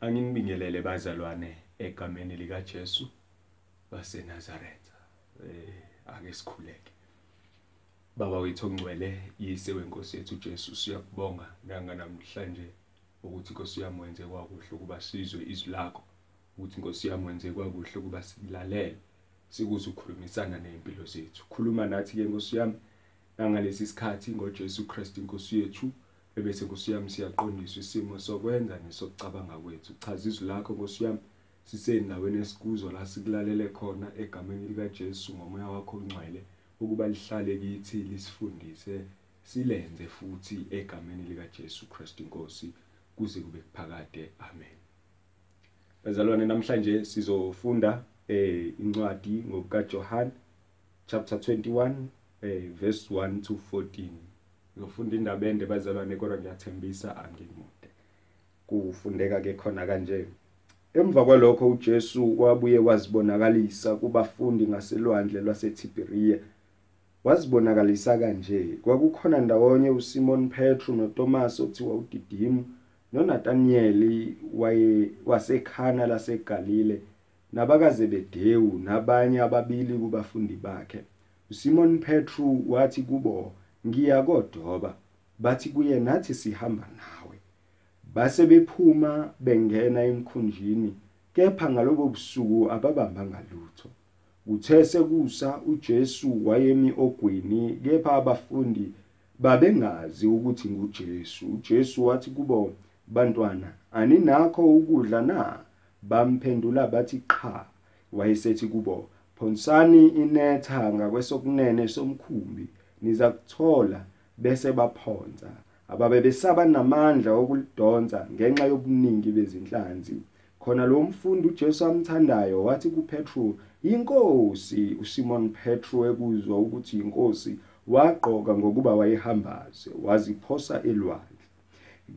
Anginibingelele bazalwane egameni lika Jesu baseNazaretha. Eh ake sikhuleke. Baba wethu ongcwele yise wenkosi yethu Jesu siyakubonga nanga namhlanje ukuthi Nkosi yami wenze kwakuhle ukuba sizwe izwi lakho ukuthi Nkosi yami wenze kwakuhle ukuba silalele sikuze ukukhulumisana nezimpilo zethu. Khuluma nathi ke Nkosi yami nangalesi sikhathi ngoJesu Kristu inkosi yethu ebese Nkosi yami siyaqondiswa isimo sokwenza nesokucabanga kwethu. Chaza izwi lakho Nkosi yami sisendaweni esikuzo la sikulalele khona egameni lika Jesu ngomoya wakho ongcwele ukuba lihlale kithi lisifundise silenze futhi egameni lika Jesu Kristu inkosi kuze kube kuphakade. Amen. Bazalwane namhlanje sizofunda eh incwadi ngokuka John chapter 21 eh verse 1 to 14 ngizofunda indaba ende bazalwane kodwa ngiyathembisa angimude kufundeka ke khona kanje. Emva kwalokho uJesu wabuye wazibonakalisa kubafundi ngaselwandle lwaseTiberiya wazibonakalisa kanje kwakukhona ndawonye uSimon Petro noThomas othiwa uDidimu noNathanieli waye wasekhana laseGalile nabakaZebedewu nabanye ababili kubafundi bakhe. uSimon Petro wathi kubo ngiya kodoba bathi kuye nathi sihamba nawe base bephuma bengena emkhunjini kepha ngalobo busuku ababambanga lutho Uthe sekusa uJesu wayemi ogwini kepha abafundi babengazi ukuthi nguJesu. UJesu wathi kubo, "Bantwana, aninakho ukudla na?" Bamphendula bathi, "Qha." Wayesethi kubo, "Phonsani inetha ngakwesokunene somkhumbi, niza kuthola." Bese baphonsa. Ababe besaba namandla okulidonsa ngenxa yobuningi bezinhlanzi. Khona lo mfundi uJesu amthandayo wathi kuPetru, "Inkosi." uSimon Petru ekuzwa ukuthi inkosi waqoka ngokuba wayehambaze waziphosa elwandle.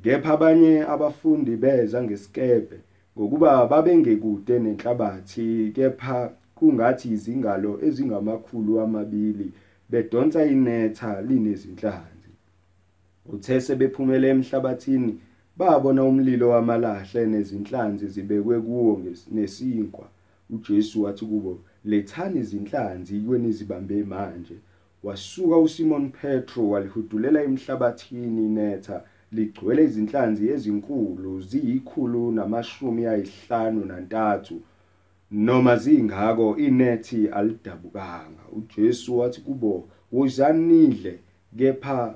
Kepha abanye abafundi beza ngesikepe ngokuba babengekude nenhlabathi kepha kungathi izingalo ezingamakhulu amabili bedonsa inetha linezinhlanzi. Uthe sebephumele emhlabathini babona umlilo wamalahle nezinhlanzi zibekwe kuwo nesinkwa. uJesu wathi kubo lethani izinhlanzi yikweni zibambe manje wasuka uSimon Petro walihudulela emhlabathini netha ligcwele izinhlanzi ezinkulu ziyikhulu namashumi ayisihlanu nantathu noma zingako inethi alidabukanga. uJesu wathi kubo wozani nidle kepha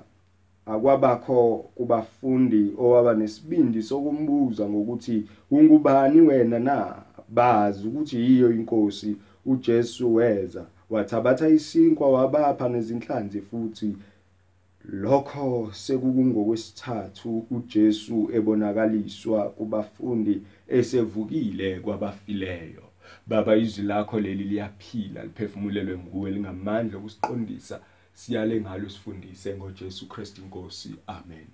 akwabakho kubafundi owaba nesibindi sokumbuza ngokuthi ungubani wena na? Bazi ukuthi yiyo inkosi uJesu weza wathabatha isinkwa wabapha nezinhlanzi futhi. Lokho sekukungokwesithathu uJesu ebonakaliswa kubafundi esevukile kwabafileyo. Baba izwi lakho leli liyaphila liphefumulelwe nguwe lingamandla okusiqondisa siyale ngalo sifundise ngoJesu Kristu inkosi amen.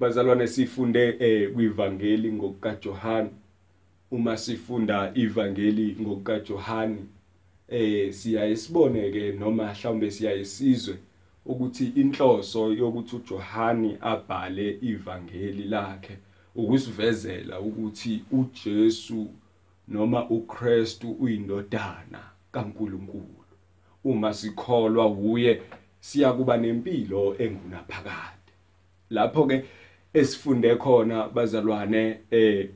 Bazalwane sifunde eh kuivangeli ngokuka John uma sifunda ivangeli ngokuka John eh siyaye sibone ke noma mhlawumbe siyaye sizwe ukuthi inhloso yokuthi uJohani abhale ivangeli lakhe ukusivezela ukuthi uJesu noma uKristu uyindodana kaNkuluNkulu. Uma sikholwa uye siyakuba nempilo engunaphakade. Lapho ke esifunde khona bazalwane eh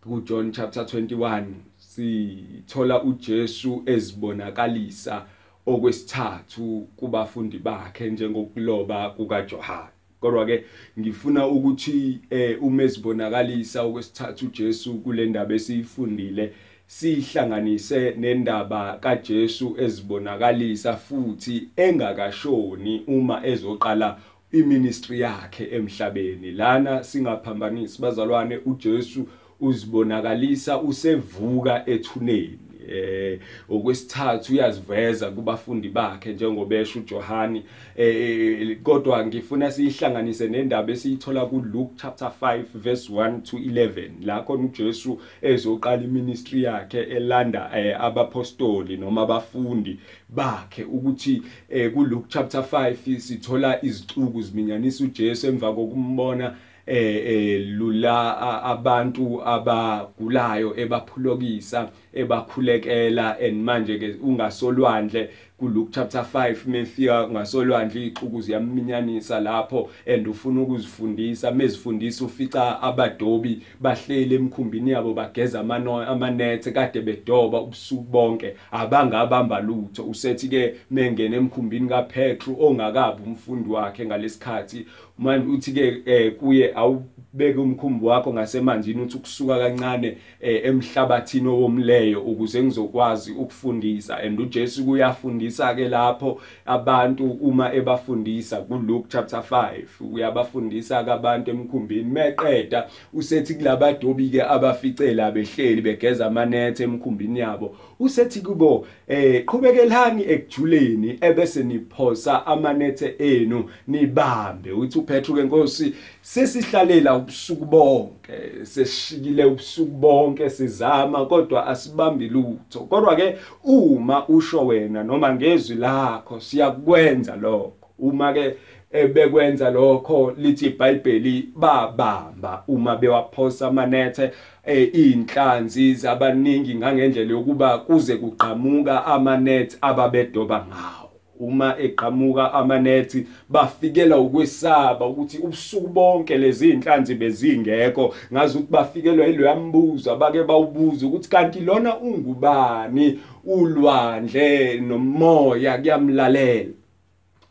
kuJohn chapter 21 sithola uJesu ezibonakalisa okwesithathu kubafundi bakhe njengokuloba kukaJohane. Kodwa ke ngifuna ukuthi eh uma ezibonakalisa okwesithathu uJesu kule ndaba esiyifundile sihlanganise nendaba kaJesu ezibonakalisa futhi engakashoni uma ezoqala iministry yakhe emhlabeni. Lana singaphambanisi bazalwane uJesu uzibonakalisa usevuka ethuneni. Eh okwesithathu uyaziveza kubafundi bakhe njengobesho uJohani eh kodwa ngifuna sihlanganise nendaba esiyithola kuLuke chapter 5 verse 1 to 11 la khona uJesu ezoqala iministry yakhe elanda eh, abapostoli noma abafundi bakhe ukuthi eh, kuLuke chapter 5 sithola izicuku ziminyanisa uJesu emva kokumbona eh lula abantu abagulayo ebaphulokisa ebakhulekela and manje ke ungasolwandle. kuLuke chapter 5 mefika ngasolwandle ixuku ziyaminyanisa lapho and ufuna ukuzifundisa. Mezifundisa ufica abadobi bahlele emkhumbini yabo bageza amanethe kade bedoba ubusuku bonke. Abangabamba lutho. Usethi ke mengene emkhumbini kaPetru ongakabi umfundi wakhe ngalesikhathi manje uthi ke eh, kuye awubeke umkhumbi wakho ngasemanzini uthi ukusuka kancane eh, emhlabathini owomleyo ukuze ngizokwazi ukufundisa. And uJesu kuyafundisa ke lapho abantu uma ebafundisa kuLuke chapter 5 uyabafundisa ke abantu emkhumbini. Meqeda usethi kulabadobi ke abaficela behleli begeza amanethe emkhumbini yabo. Usethi kubo eh qhubekelani ekujuleni ebese niphosa amanethe enu nibambe. Uthi uPetru ke Nkosi sesihlalela ubusuku bonke sesishikile ubusuku bonke sizama kodwa asibambi lutho. Kodwa ke uma usho wena noma ngezwi lakho siyakwenza lokho. Uma ke ebekwenza lokho lithi iBhayibheli babamba uma bewaphosa amanethe einhlanzi zabaningi ngangendlela yokuba kuze kuqhamuka amanet ababedoba ngawo. Uma eqhamuka amanethi bafikela ukwesaba ukuthi ubusuku bonke lezi inhlanzi bezingekho. Ngazi ukuthi bafikelwa yiloya mbuzo abake bawubuza ukuthi kanti lona ungubani? Ulwandle nomoya kuyamlalela.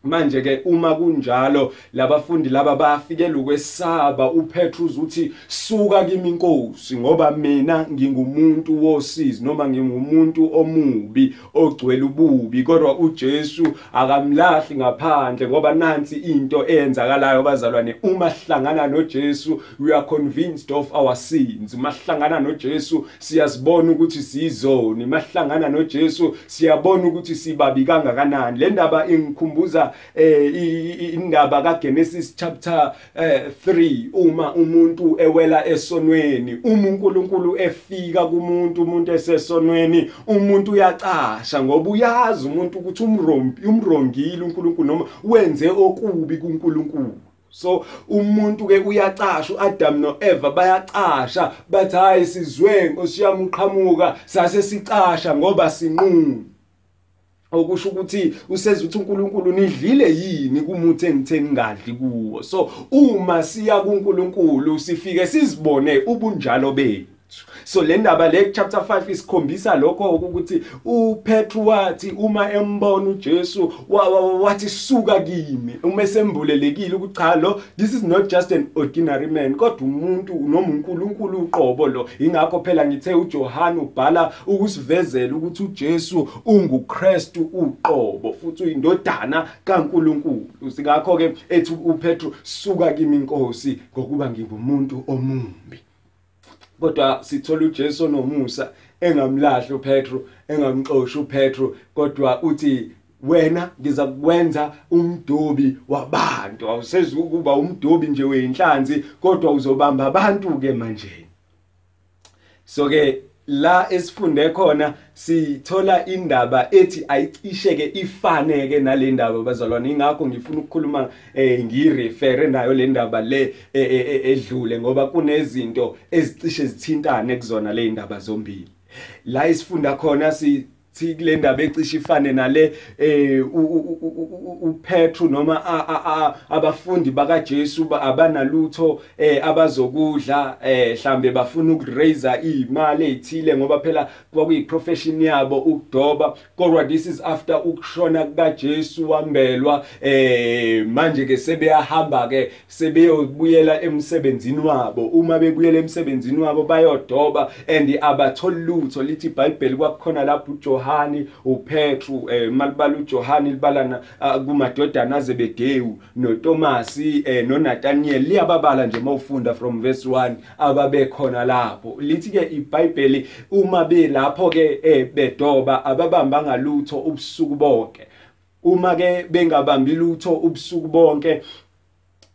Manje ke uma kunjalo labafundi laba bayafikela ukwesaba. uPetrus uthi suka kimi inkosi ngoba mina ngingumuntu wosizi noma ngingumuntu omubi ogcwele ububi. Kodwa uJesu akamlahli ngaphandle ngoba nansi into eyenzakalayo bazalwane uma sihlangana noJesu we are convinced of our sins. Mahlangana noJesu siyazibona ukuthi sizoni. Mahlangana noJesu siyabona ukuthi sibabi kangakanani. Le ndaba ingikhumbuza indaba kaGenesis chapter 3 eh, uma umuntu ewela esonweni uma uNkulunkulu efika kumuntu umuntu esesonweni umuntu uyacasha ngoba uyazi umuntu ukuthi umrombi umrongile uNkulunkulu noma wenze okubi kuNkulunkulu. So umuntu ke uyacasha uAdam noEva bayacasha bathi hayi sizwe nkosi yami uqhamuka sase sicasha ngoba sinqunu. Okusho ukuthi useza ukuthi uNkulunkulu nidlile yini kumuthi engithe ngingadli kuwo. So uma siya kuNkulunkulu sifike sizibone ubunjalo bethu. So le ndaba le chapter 5 isikhombisa lokho ukuthi uPetru wathi uma embona uJesu wathi suka kimi uma esembulelekile ukuthi cha lo this is not just an ordinary man kodwa umuntu noma uNkulunkulu uqobo lo. Ingakho phela ngithe uJohane ubhala ukusivezela ukuthi uJesu unguKristu uqobo futhi uyindodana kaNkulunkulu. Singakho ke ethi uPetru suka kimi inkosi ngokuba ngingumuntu omumbi. Kodwa sithola uJesu nomusa engamlahli uPetro engamxoshi uPetro kodwa uthi wena ngiza kwenza umdobi wabantu. Awusezi ukuba umdobi nje weinhlanzi kodwa uzobamba abantu ke manje. So ke la esifunde khona sithola indaba ethi ayicisheke ifaneke nale ndaba bazalwane. Ingakho ngifuna ukukhuluma eh ngirefere nayo le ndaba le eh, eh, eh, edlule ngoba kunezinto ezicishe zithintane kuzona le ndaba zombili. La isifunda khona si thi kule ndaba ecishe ifane nale eh uPetru noma abafundi bakaJesu abanalutho eh abazokudla eh mhlambe bafuna ukuraise imali ezithile ngoba phela kwakuyiprofession yabo ukudoba. Kodwa this is after ukushona kukaJesu wambelwa eh manje ke sebeyahamba ke sebeyobuyela emsebenzini wabo. Uma bebuyela emsebenzini wabo bayodoba and abatholi lutho lithi iBhayibheli kwakukhona lapho uJohn uJohani uPetru eh malibala uJohani libalana ah, kumadodana azebedewu noThomas eh noNathaniel liyababala nje mawufunda from verse 1 ababekhona lapho. Lithi ke iBhayibheli uma belapho ke eh, bedoba ababamba ngalutho ubusuku bonke. Uma ke bengabambi lutho ubusuku bonke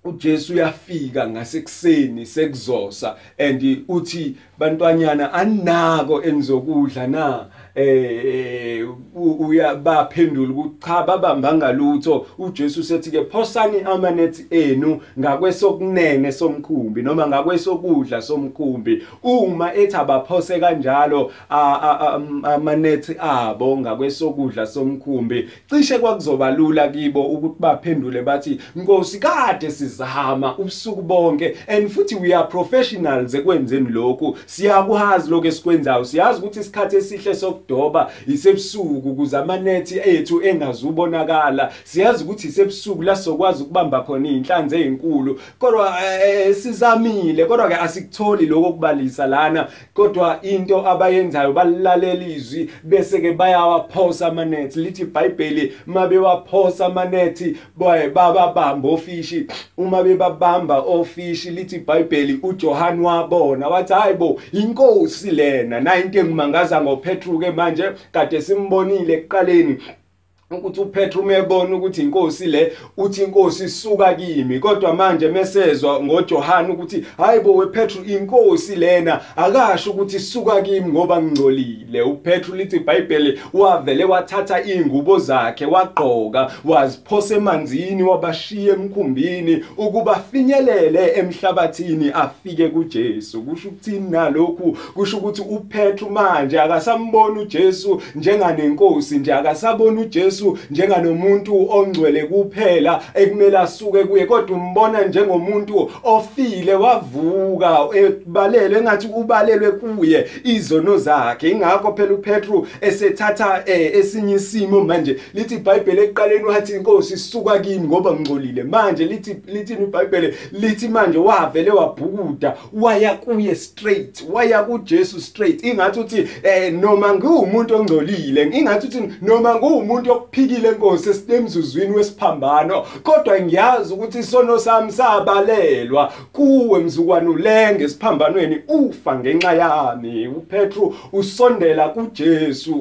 uJesu uyafika ngasekuseni sekuzosa and uthi bantwanyana anako enizokudla na? Eh uyabaphendula ukuthi cha babambanga lutho uJesu sethi ke phosani amanethi enu ngakwesokunene somkhumbi noma ngakwesokudla somkhumbi. Uma ethi abaphose kanjalo amanethi abo ngakwesokudla somkhumbi. Cishe kwakuzoba lula kibo ukuthi baphendule bathi Nkosi kade sizama ubusuku bonke and futhi we are professionals ekwenzeni lokhu. Siyakwazi lokho esikwenzayo. Siyazi ukuthi isikhathi esihle sokudoba isebusuku kuze amanethi ethu engazubonakala. Siyazi ukuthi isebusuku la sokwazi ukubamba khona inhlanzi ezinkulu kodwa eh, sizamile kodwa ke asikutholi lokho kubalisa lana. Kodwa into abayenzayo balilalela izwi bese ke bayawaphosa amanethi. Lithi iBhayibheli mabe waphosa amanethi bababamba ofishi. Uma bebabamba ofishi lithi iBhayibheli uJohn wabona wathi hayibo inkosi lena na into engimangaza ngoPetru ke manje kade simbonile ekuqaleni. Ukuthi uPetru umebona ukuthi inkosi le uthi inkosi isuka kimi kodwa manje mesezwa ngoJohane ukuthi hayibo wePetru inkosi lena akasho ukuthi isuka kimi ngoba ngingcolile. uPetru lithi iBhayibheli wavele wathatha ingubo zakhe wagqoka waziphosa emanzini wabashiya emkhumbini ukuba finyelele emhlabathini afike kuJesu. Kusho ukuthini nalokhu? Kusho ukuthi uPetru manje akasamboni uJesu njenganenkosi nje akasaboni uJesu uJesu njenganomuntu ongcwele kuphela ekumele asuke kuye. Kodwa umbona njengomuntu ofile wavuka ebalelwe engathi ubalelwe kuye izono zakhe. Ingakho phela uPetru esethatha eh, esinye isimo manje lithi iBhayibheli ekuqaleni wathi inkosi isuka kimi ngoba ngcolile manje lithi lithi iBhayibheli lithi manje wavele wabhukuda waya kuye straight waya kuJesu straight. Ingathi uthi eh, noma ngiwumuntu ongcolile ingathi uthi noma ngiwumuntu ukuphikile Nkosi esinemzuzwini wesiphambano kodwa ngiyazi ukuthi isono sami sabalelwa kuwe mzukwane ulenge esiphambanweni ufa ngenxa yami. uPetru usondela kuJesu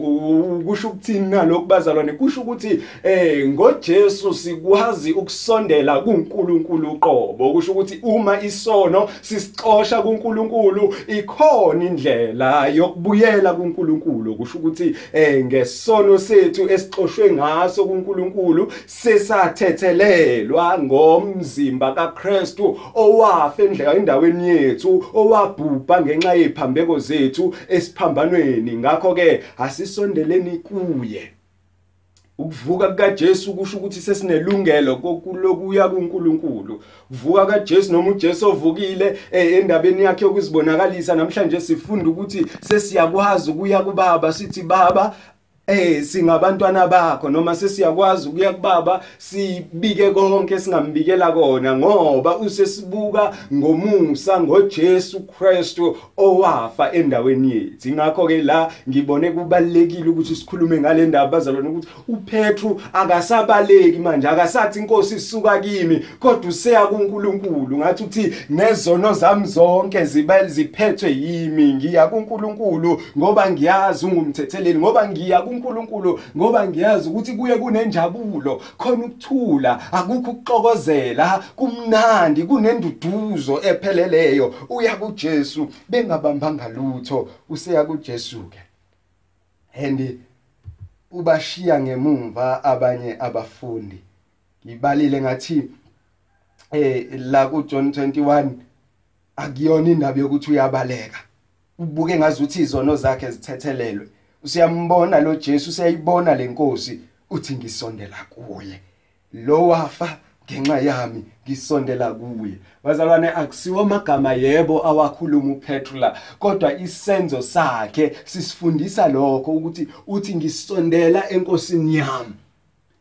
kusho ukuthini nalokhu bazalwane? Kusho ukuthi eh ngoJesu sikwazi ukusondela kuNkulunkulu uqobo. Kusho ukuthi uma isono sisixosha kuNkulunkulu ikhona indlela yokubuyela kuNkulunkulu. Kusho ukuthi eh ngesono sethu esixoshwe ngaso kuNkulunkulu sesathethelelwa ngomzimba kaKristu owafa endaweni yethu owabhubha ngenxa yeziphambeko zethu esiphambanweni. Ngakho ke asisondeleni kuye. Ukuvuka kukaJesu kusho ukuthi sesinelungelo kokulokuya kuNkulunkulu. Kuvuka kaJesu noma uJesu ovukile eh, endabeni yakhe yokuzibonakalisa namhlanje sifunda ukuthi sesiyakwazi ukuya kubaba sithi baba eh singabantwana bakho noma sesiyakwazi ukuya kubaba sibike konke singambikela kona ngoba usesibuka ngomusa ngoJesu Kristu owafa endaweni yethu. Ingakho ke la ngibone kubalekile ukuthi sikhulume ngale ndaba bazalwane ukuthi uPetru akasabaleki manje akasathi inkosi isuka kimi kodwa useya kuNkulunkulu. Ngathi uthi nezono zami zonke ziba ziphethwe yimi ngiya kuNkulunkulu ngoba ngiyazi ungumthetheleli ngoba ngiya kuNkulunkulu ngoba ngiyazi ukuthi kuye kunenjabulo. Khona ukuthula akukho ukuxokozela kumnandi kunenduduzo epheleleyo. Uya kuJesu bengabambanga lutho useya kuJesu ke and ubashiya ngemumva abanye abafundi. Ngibalile ngathi eh la ku John 21 akuyona indaba yokuthi uyabaleka. Ubuke ngazuthi izono zakhe zithethelelwe. Usiyambona lo Jesu usiyayibona lenkosi uthi ngisondela kuye. Lo wafa ngenxa yami ngisondela kuye. Bazalwane akusiwo amagama yebo awakhuluma uPetru la kodwa isenzo sakhe sisifundisa lokho ukuthi uthi ngisondela enkosini yami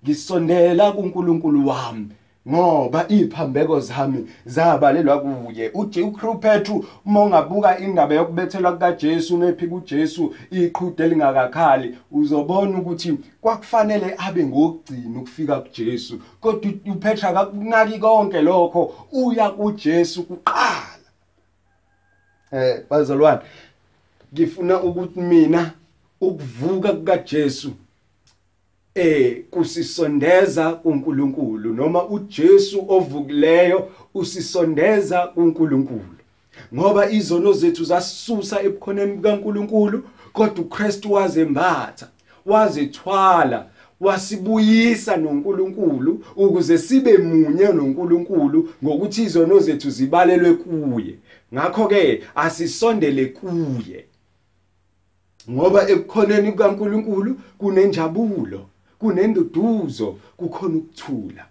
ngisondela kuNkulunkulu wami. Ngoba iziphambeko zami zabalelwa kuye. Uje uCrupetru uma ungabuka indaba yokubethelwa kukaJesu mephika uJesu iqhude lingakakhali uzobona ukuthi kwakufanele abe ngokugcina ukufika kuJesu. Kodwa uPetra akakunaki konke lokho uya kuJesu kuqala. Eh bazalwane ngifuna ukuthi mina ukuvuka kukaJesu eh kusisondeza kuNkulunkulu noma uJesu ovukileyo usisondeza kuNkulunkulu. Ngoba izono zethu zasisusa ebukhoneni bukaNkuluNkulu kodwa uKristu wazembatha wazithwala wasibuyisa noNkulunkulu ukuze sibe munye noNkulunkulu ngokuthi izono zethu zibalelwe kuye. Ngakho ke asisondele kuye. Ngoba ekukhoneni kukaNkulunkulu kunenjabulo. Kunenduduzo kukhona ukuthula.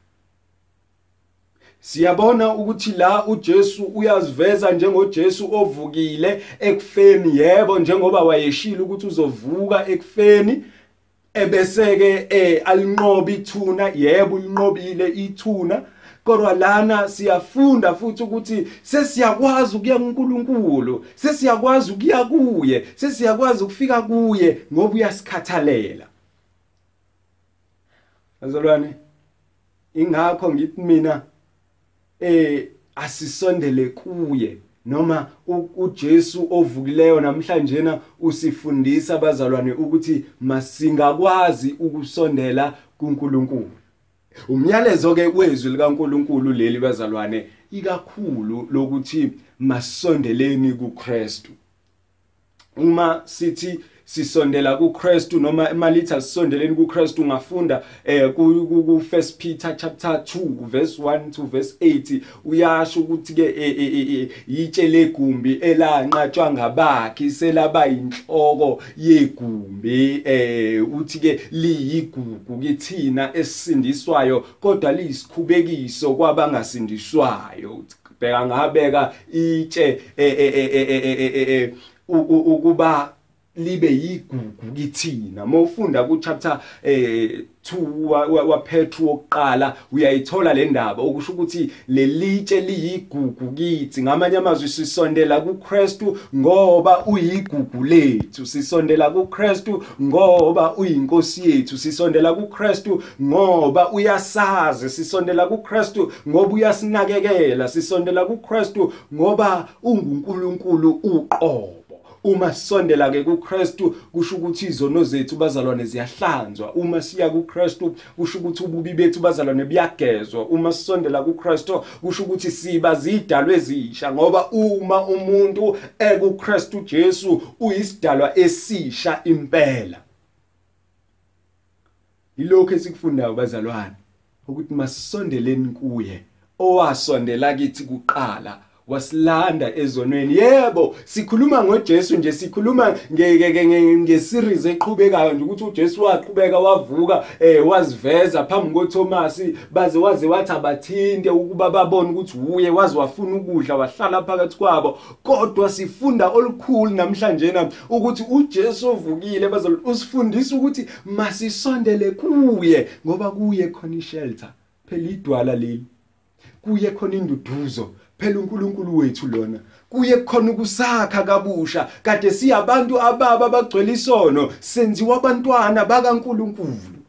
Siyabona ukuthi la uJesu uyaziveza njengoJesu ovukile ekufeni yebo njengoba wayeshila ukuthi uzovuka ekufeni ebese ke eh alinqoba ithuna yebo ulinqobile ithuna. Kodwa lana siyafunda futhi ukuthi sesiyakwazi ukuya kuNkulunkulu sesiyakwazi ukuya kuye sesiyakwazi ukufika kuye ngoba uyasikhathalela. Azalwane ingakho ngithi mina eh asisondele kuye. Noma uJesu ovukileyo namhlanje na usifundisa abazalwane ukuthi masingakwazi ukusondela kuNkulunkulu. Umyalezo ke wezwi likaNkulunkulu leli bazalwane ikakhulu lokuthi masondeleni kuKristu. Uma sithi sisondela kuKristu noma emalithi asisondeleni kuKristu ungafunda eh ku First Peter chapter 2 verse 1 to verse 8 uyasho ukuthi ke eh, eh, eh, yitshe legumbi elanqatshwa ngabakhi selaba inhloko yegumbi eh uthi ke liyigugu kithina esindiswayo kodwa liyisikhubekiso kwabangasindiswayo bheka ngabeka itshe ukuba libe yigugu kithina. Mawufunda ku chapter eh 2 wa Petru wokuqala uyayithola le ndaba. Okusho ukuthi lelitshe liyigugu kithi. Ngamanye amazwi sisondela kuKristu ngoba uyigugu lethu. Sisondela kuKristu ngoba uyinkosi yethu. Sisondela kuKristu ngoba uyasazi. Sisondela kuKristu ngoba uyasinakekela. Sisondela kuKristu ngoba unguNkulunkulu uqobo. Uma sisondela ke kuKristu kusho ukuthi izono zethu bazalwane ziyahlanzwa. Uma siya kuKristu kusho ukuthi ububi bethu bazalwane buyagezwa. Uma sisondela kuKristu kusho ukuthi siba zidalwe ezisha ngoba uma umuntu ekuKristu Jesu uyisidalwa esisha impela. Yilokho esikufundayo bazalwane ukuthi masisondeleni kuye owasondela kithi kuqala wasilanda ezonweni. Yebo sikhuluma ngoJesu nje sikhuluma ngeseries eqhubekayo nje ukuthi uJesu waqhubeka wavuka eh waziveza phambi koThomas baze waze wathi abathinte ukuba babone ukuthi uye wazi wafuna ukudla wahlala phakathi kwabo. Kodwa sifunda olukhulu namhlanje na ukuthi uJesu ovukile bazalo usifundisa ukuthi masisondele kuye ngoba kuye khona ishelter phela idwala leli. Kuye khona induduzo phela uNkulunkulu wethu lona. Kuye khona ukusakha kabusha kade siyabantu ababa abagcwele isono senziwa abantwana bakaNkulunkulu.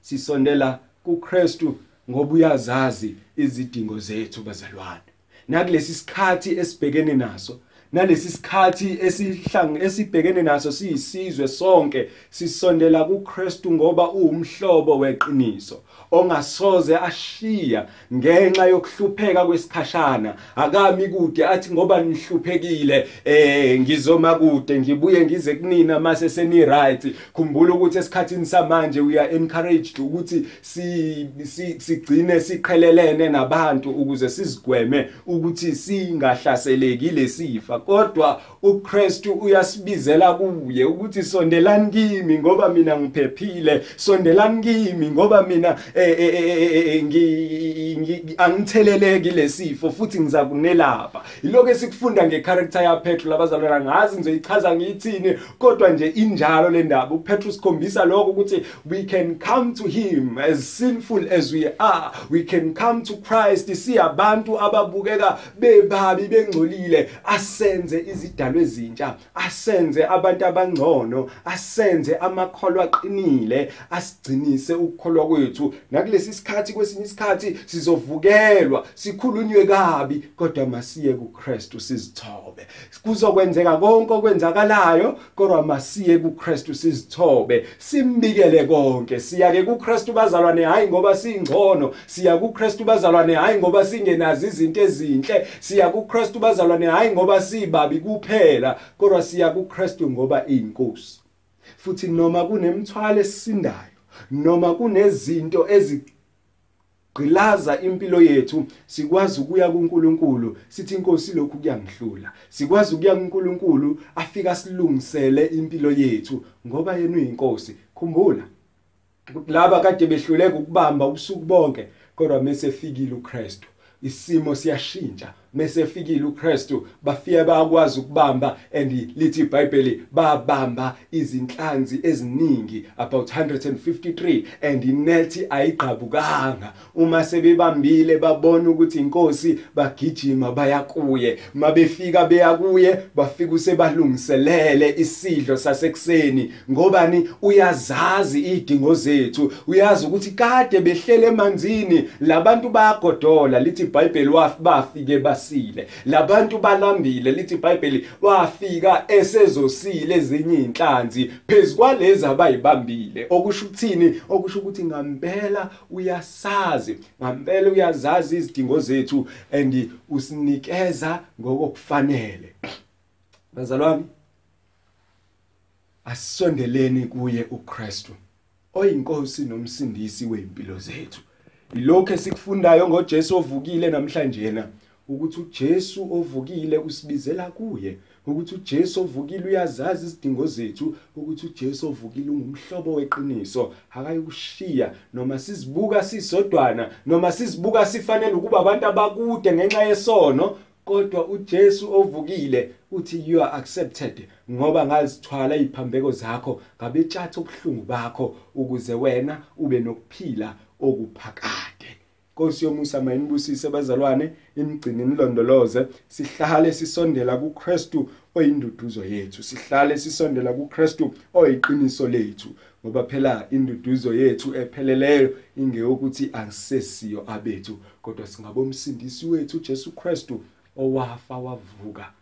Sisondela kuKristu ngoba uyazazi izidingo zethu bazalwane. Nakulesi sikhathi esibhekene naso nalesi sikhathi esihlang esibhekene naso siyisizwe sonke sisondela kuKristu ngoba uwumhlobo weqiniso ongasoze ashiya ngenxa yokuhlupheka kwesikhashana. Akami kude athi ngoba nihluphekile eh ngizoma kude ngibuye ngize kunina mase seni right khumbula ukuthi esikhathini samanje we are encouraged ukuthi si sigcine siqhelelene nabantu ukuze sizigweme ukuthi singahlaseleki lesifa kodwa uKristu uyasibizela kuye ukuthi sondelani kimi ngoba mina ngiphephile. Sondelani kimi ngoba mina angitheleleki lesifo futhi ngiza kunelapha iloko esikufunda ngecharacter yaPetru labazalwana ngazi ngizoyichaza ngiyithini kodwa nje injalo le ndaba. uPetru sikhombisa lokho ukuthi we can come to him as sinful as we are. We can come to Christ. Siyabantu ababukeka bebabi bengcolile ase asenze izidalwa ezintsha asenze abantu abangcono asenze amakholwa aqinile asigcinise ukukholwa kwethu. Nakulesi sikhathi kwesinye isikhathi sizovukelwa sikhulunywe kabi kodwa masiye kuKristu sizithobe. Kuzokwenzeka konke okwenzakalayo kodwa masiye kuKristu sizithobe. Simbikele konke. Siya ke kuKristu bazalwane hayi ngoba singcono. Siya kuKristu bazalwane hayi ngoba singenazi izinto ezinhle. Siya kuKristu bazalwane hayi ngoba sibabi kuphela kodwa siya kuKristu ngoba iyinkosi futhi noma kunemthwalo esisindayo noma kunezinto ezigqilaza impilo yethu sikwazi ukuya kuNkulunkulu sithi inkosi lokhu kuyangihlula sikwazi ukuya kuNkulunkulu afika silungisele impilo yethu ngoba yena uyinkosi khumbula laba kade behluleka ukubamba ubusuku bonke kodwa mase fikile uKristu isimo siyashintsha. Mesefikile uKristu bafike bayakwazi ukubamba and lithi iBhayibheli babamba izinhlanzi eziningi about 153 and inethi ayigqabukanga. Uma sebebambile babona ukuthi inkosi bagijima bayakuye mabefika beyakuye bafika usebalungiselele isidlo sasekuseni. Ngobani? Uyazazi idingo zethu. Uyazi ukuthi kade behlele emanzini labantu bayagodola. Lithi iBhayibheli bafike bas basile. Labantu balambile lithi iBhayibheli wafika esezosile ezinye inhlanzi phezukwalezi abayibambile. Okusho ukuthini? Okusho ukuthi ngempela uyasazi ngempela uyazazi izidingo zethu and usinikeza ngokufanele bazalwane asondeleni kuye uKristu oyinkosi nomsindisi weimpilo zethu. Ilokho esikufundayo ngoJesu ovukile namhlanje na ukuthi uJesu ovukile usibizela kuye. Ukuthi uJesu ovukile uyazazi izidingo zethu. Ukuthi uJesu ovukile ungumhlobo weqiniso. Akayikushiya noma sizibuka sisodwana noma sizibuka sifanele ukuba abantu abakude ngenxa yesono. Kodwa uJesu ovukile uthi you are accepted ngoba ngazithwala iziphambeko zakho. Ngabetshatha obuhlungu bakho ukuze wena ube nokuphila okuphakade Nkosi yomusa mayinibusise bazalwane imgcini nilondoloze sihlale sisondela kuKristu oyinduduzo yethu. Sihlale sisondela kuKristu oyiqiniso lethu. Ngoba phela induduzo yethu epheleleyo ingeyokuthi asesiyo abethu. Kodwa singabomsindisi wethu Jesu Kristu owafa wavuka.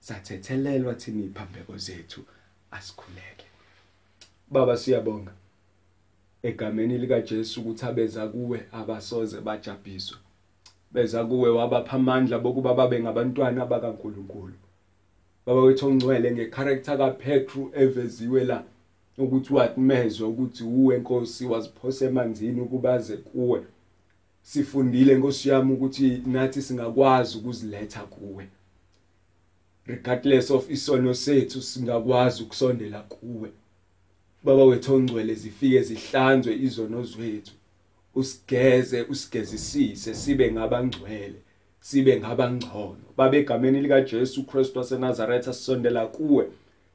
Sathethelelwa thina iphambeko zethu asikhuleke. Baba siyabonga. Egameni lika Jesu ukuthi abeza kuwe abasoze bajabhiswe beza kuwe wabapha amandla bokuba babe ngabantwana bakaNkuluNkulu. Baba wethu ongcwele ngecharacter kaPetru eveziwe la ukuthi wathmezwe ukuthi uwe Nkosi waziphose emanzini ukubaze kuwe. Sifundile Nkosi yami ukuthi nathi singakwazi ukuziletha kuwe. Regardless of isono sethu singakwazi ukusondela kuwe. Baba wethu ongcwele zifike zihlanzwe izono zethu. Usigeze usigezisise sibe ngabangcwele sibe ngabangcono. Baba egameni lika Jesu Kristu waseNazaretha sisondela kuwe.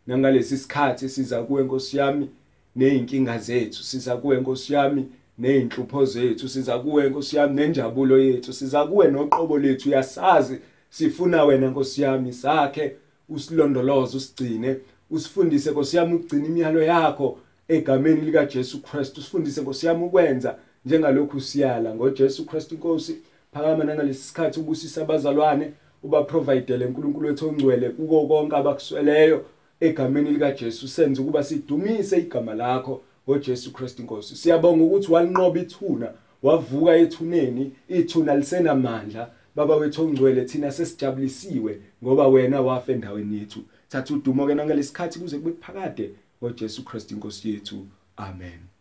Nangalesi sikhathi siza kuwe Nkosi yami nezinkinga zethu siza kuwe Nkosi yami nezinhlupho zethu siza kuwe Nkosi yami nenjabulo yethu siza kuwe noqobo lethu. Yasazi sifuna wena Nkosi yami sakhe usilondoloze usigcine. Usifundise Nkosi yami ukugcina imiyalo yakho egameni lika Jesu Christ usifundise Nkosi yami ukwenza njengalokhu siyala ngoJesu Christ inkosi phakama nangalesi sikhathi ubusisa abazalwane uba providele uNkulunkulu wethu ongcwele kuko konke abakusweleyo egameni lika Jesu senze ukuba sidumise igama lakho ngoJesu Christ inkosi siyabonga ukuthi walinqoba ithuna wavuka ethuneni. Ithuna lisenamandla. Baba wethu ongcwele thina sesijabulisiwe ngoba wena wafa endaweni yethu. Thatha udumo ke nangalesikhathi kuze kube phakade. ngoJesu Kristu inkosi yethu. Amen.